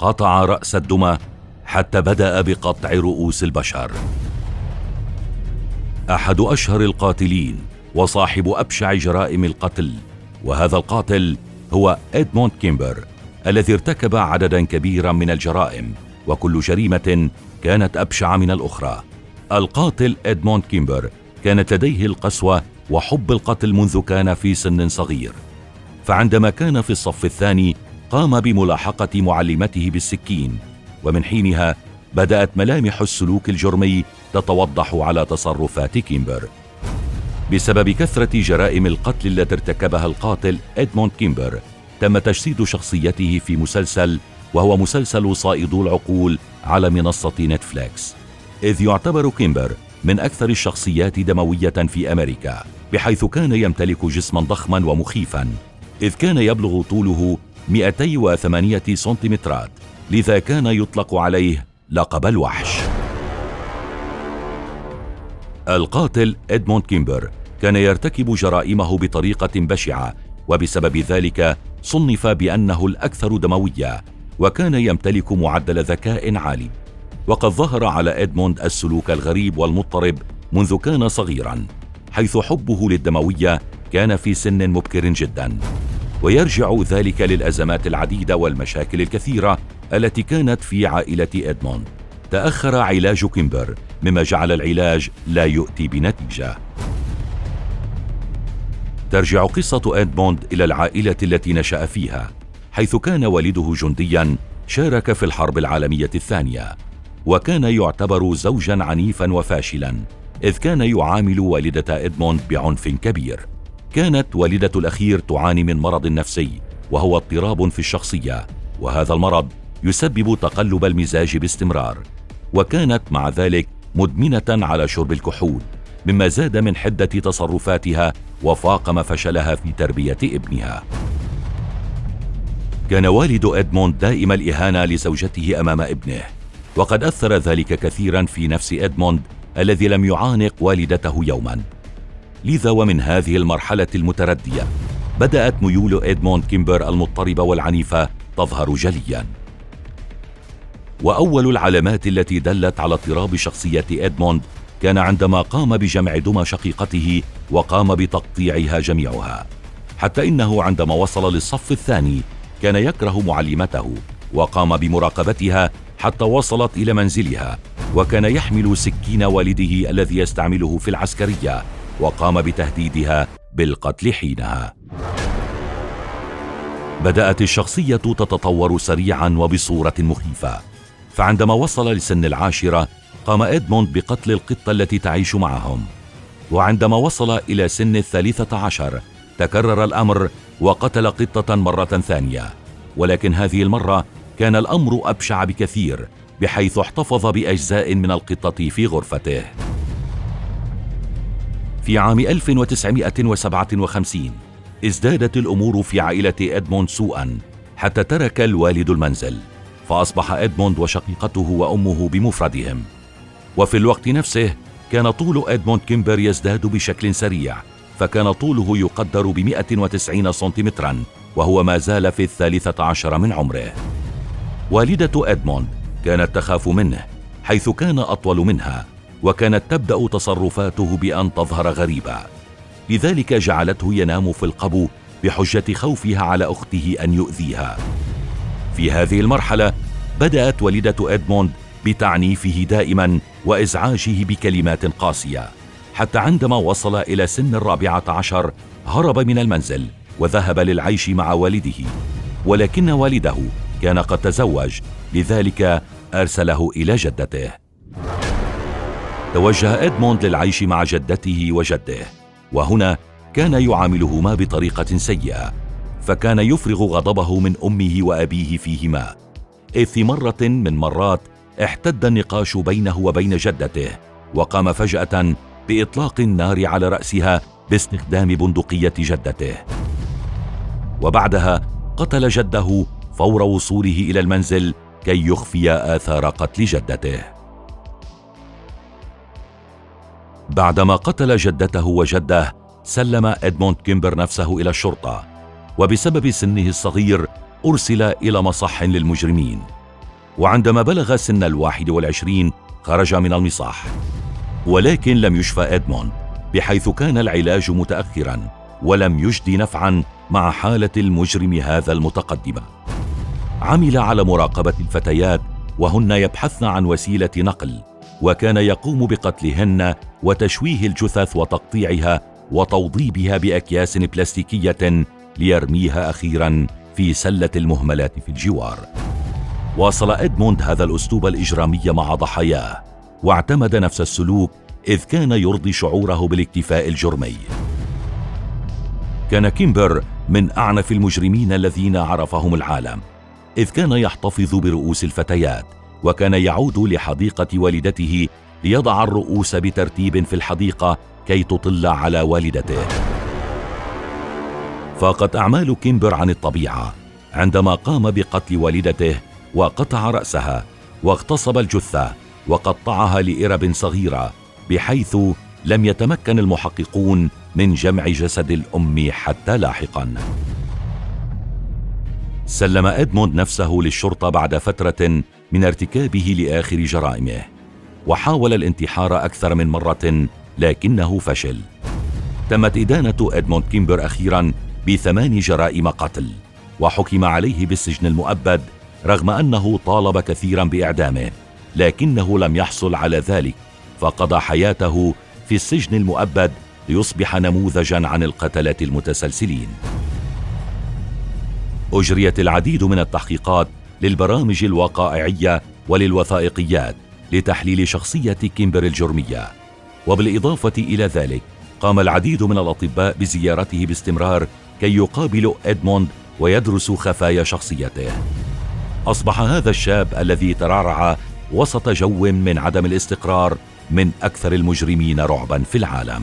قطع رأس الدمى حتى بدأ بقطع رؤوس البشر. أحد أشهر القاتلين وصاحب أبشع جرائم القتل وهذا القاتل هو إدموند كيمبر الذي ارتكب عددا كبيرا من الجرائم وكل جريمة كانت أبشع من الأخرى. القاتل إدموند كيمبر كانت لديه القسوة وحب القتل منذ كان في سن صغير. فعندما كان في الصف الثاني قام بملاحقة معلمته بالسكين ومن حينها بدأت ملامح السلوك الجرمي تتوضح على تصرفات كيمبر. بسبب كثرة جرائم القتل التي ارتكبها القاتل إدموند كيمبر تم تجسيد شخصيته في مسلسل وهو مسلسل صائدو العقول على منصة نتفليكس. إذ يعتبر كيمبر من أكثر الشخصيات دموية في أمريكا بحيث كان يمتلك جسما ضخما ومخيفا. إذ كان يبلغ طوله 208 سنتيمترات. لذا كان يطلق عليه لقب الوحش. القاتل إدموند كيمبر كان يرتكب جرائمه بطريقة بشعة وبسبب ذلك صنف بأنه الأكثر دموية وكان يمتلك معدل ذكاء عالي. وقد ظهر على إدموند السلوك الغريب والمضطرب منذ كان صغيرا حيث حبه للدموية كان في سن مبكر جدا. ويرجع ذلك للأزمات العديدة والمشاكل الكثيرة التي كانت في عائلة ادموند تأخر علاج كيمبر مما جعل العلاج لا يؤتي بنتيجة. ترجع قصة ادموند إلى العائلة التي نشأ فيها حيث كان والده جنديا شارك في الحرب العالمية الثانية وكان يعتبر زوجا عنيفا وفاشلا إذ كان يعامل والدة ادموند بعنف كبير. كانت والدة الأخير تعاني من مرض نفسي وهو اضطراب في الشخصية وهذا المرض يسبب تقلب المزاج باستمرار وكانت مع ذلك مدمنة على شرب الكحول مما زاد من حدة تصرفاتها وفاقم فشلها في تربية ابنها. كان والد إدموند دائم الإهانة لزوجته أمام ابنه وقد أثر ذلك كثيرا في نفس إدموند الذي لم يعانق والدته يوما. لذا ومن هذه المرحلة المتردية بدأت ميول ادموند كيمبر المضطربه والعنيفة تظهر جليا. وأول العلامات التي دلت على اضطراب شخصية ادموند كان عندما قام بجمع دمى شقيقته وقام بتقطيعها جميعها حتى إنه عندما وصل للصف الثاني كان يكره معلمته وقام بمراقبتها حتى وصلت إلى منزلها وكان يحمل سكين والده الذي يستعمله في العسكرية. وقام بتهديدها بالقتل حينها. بدأت الشخصية تتطور سريعا وبصورة مخيفة. فعندما وصل لسن العاشرة قام إدموند بقتل القطة التي تعيش معهم. وعندما وصل إلى سن الثالثة عشر تكرر الأمر وقتل قطة مرة ثانية. ولكن هذه المرة كان الأمر أبشع بكثير بحيث احتفظ بأجزاء من القطة في غرفته. في عام 1957 ازدادت الأمور في عائلة إدموند سوءا حتى ترك الوالد المنزل فأصبح إدموند وشقيقته وأمه بمفردهم. وفي الوقت نفسه كان طول إدموند كيمبر يزداد بشكل سريع فكان طوله يقدر ب 190 سنتيمترا وهو ما زال في الثالثة عشر من عمره. والدة إدموند كانت تخاف منه حيث كان أطول منها. وكانت تبدأ تصرفاته بأن تظهر غريبة لذلك جعلته ينام في القبو بحجة خوفها على أخته أن يؤذيها. في هذه المرحلة بدأت والدة إدموند بتعنيفه دائما وإزعاجه بكلمات قاسية حتى عندما وصل إلى سن الرابعة عشر هرب من المنزل وذهب للعيش مع والده. ولكن والده كان قد تزوج لذلك أرسله إلى جدته. توجه إدموند للعيش مع جدته وجده وهنا كان يعاملهما بطريقة سيئة فكان يفرغ غضبه من أمه وأبيه فيهما. إذ في مرة من مرات احتد النقاش بينه وبين جدته وقام فجأة بإطلاق النار على رأسها باستخدام بندقية جدته. وبعدها قتل جده فور وصوله إلى المنزل كي يخفي آثار قتل جدته. بعدما قتل جدته وجده سلم إدموند كيمبر نفسه إلى الشرطة وبسبب سنه الصغير أرسل إلى مصح للمجرمين. وعندما بلغ سن الواحد والعشرين خرج من المصاح ولكن لم يشفى إدموند بحيث كان العلاج متأخرا ولم يجد نفعا مع حالة المجرم هذا المتقدمة عمل على مراقبة الفتيات وهن يبحثن عن وسيلة نقل. وكان يقوم بقتلهن وتشويه الجثث وتقطيعها وتوضيبها بأكياس بلاستيكية ليرميها أخيرا في سلة المهملات في الجوار. واصل إدموند هذا الأسلوب الإجرامي مع ضحاياه واعتمد نفس السلوك إذ كان يرضي شعوره بالاكتفاء الجرمي. كان كيمبر من أعنف المجرمين الذين عرفهم العالم إذ كان يحتفظ برؤوس الفتيات. وكان يعود لحديقة والدته ليضع الرؤوس بترتيب في الحديقة كي تطل على والدته. فاقت أعمال كيمبر عن الطبيعة عندما قام بقتل والدته وقطع رأسها واغتصب الجثة وقطعها لإرب صغيرة بحيث لم يتمكن المحققون من جمع جسد الأم حتى لاحقا. سلم إدموند نفسه للشرطة بعد فترة من ارتكابه لآخر جرائمه وحاول الانتحار أكثر من مرة لكنه فشل. تمت إدانة إدموند كيمبر أخيرا بثمان جرائم قتل وحكم عليه بالسجن المؤبد رغم أنه طالب كثيرا بإعدامه لكنه لم يحصل على ذلك فقضى حياته في السجن المؤبد ليصبح نموذجا عن القتله المتسلسلين. أجريت العديد من التحقيقات للبرامج الوقائعية وللوثائقيات لتحليل شخصية كيمبر الجرمية. وبالإضافة إلى ذلك قام العديد من الأطباء بزيارته باستمرار كي يقابلوا إدموند ويدرسوا خفايا شخصيته. أصبح هذا الشاب الذي ترعرع وسط جو من عدم الاستقرار من أكثر المجرمين رعبا في العالم.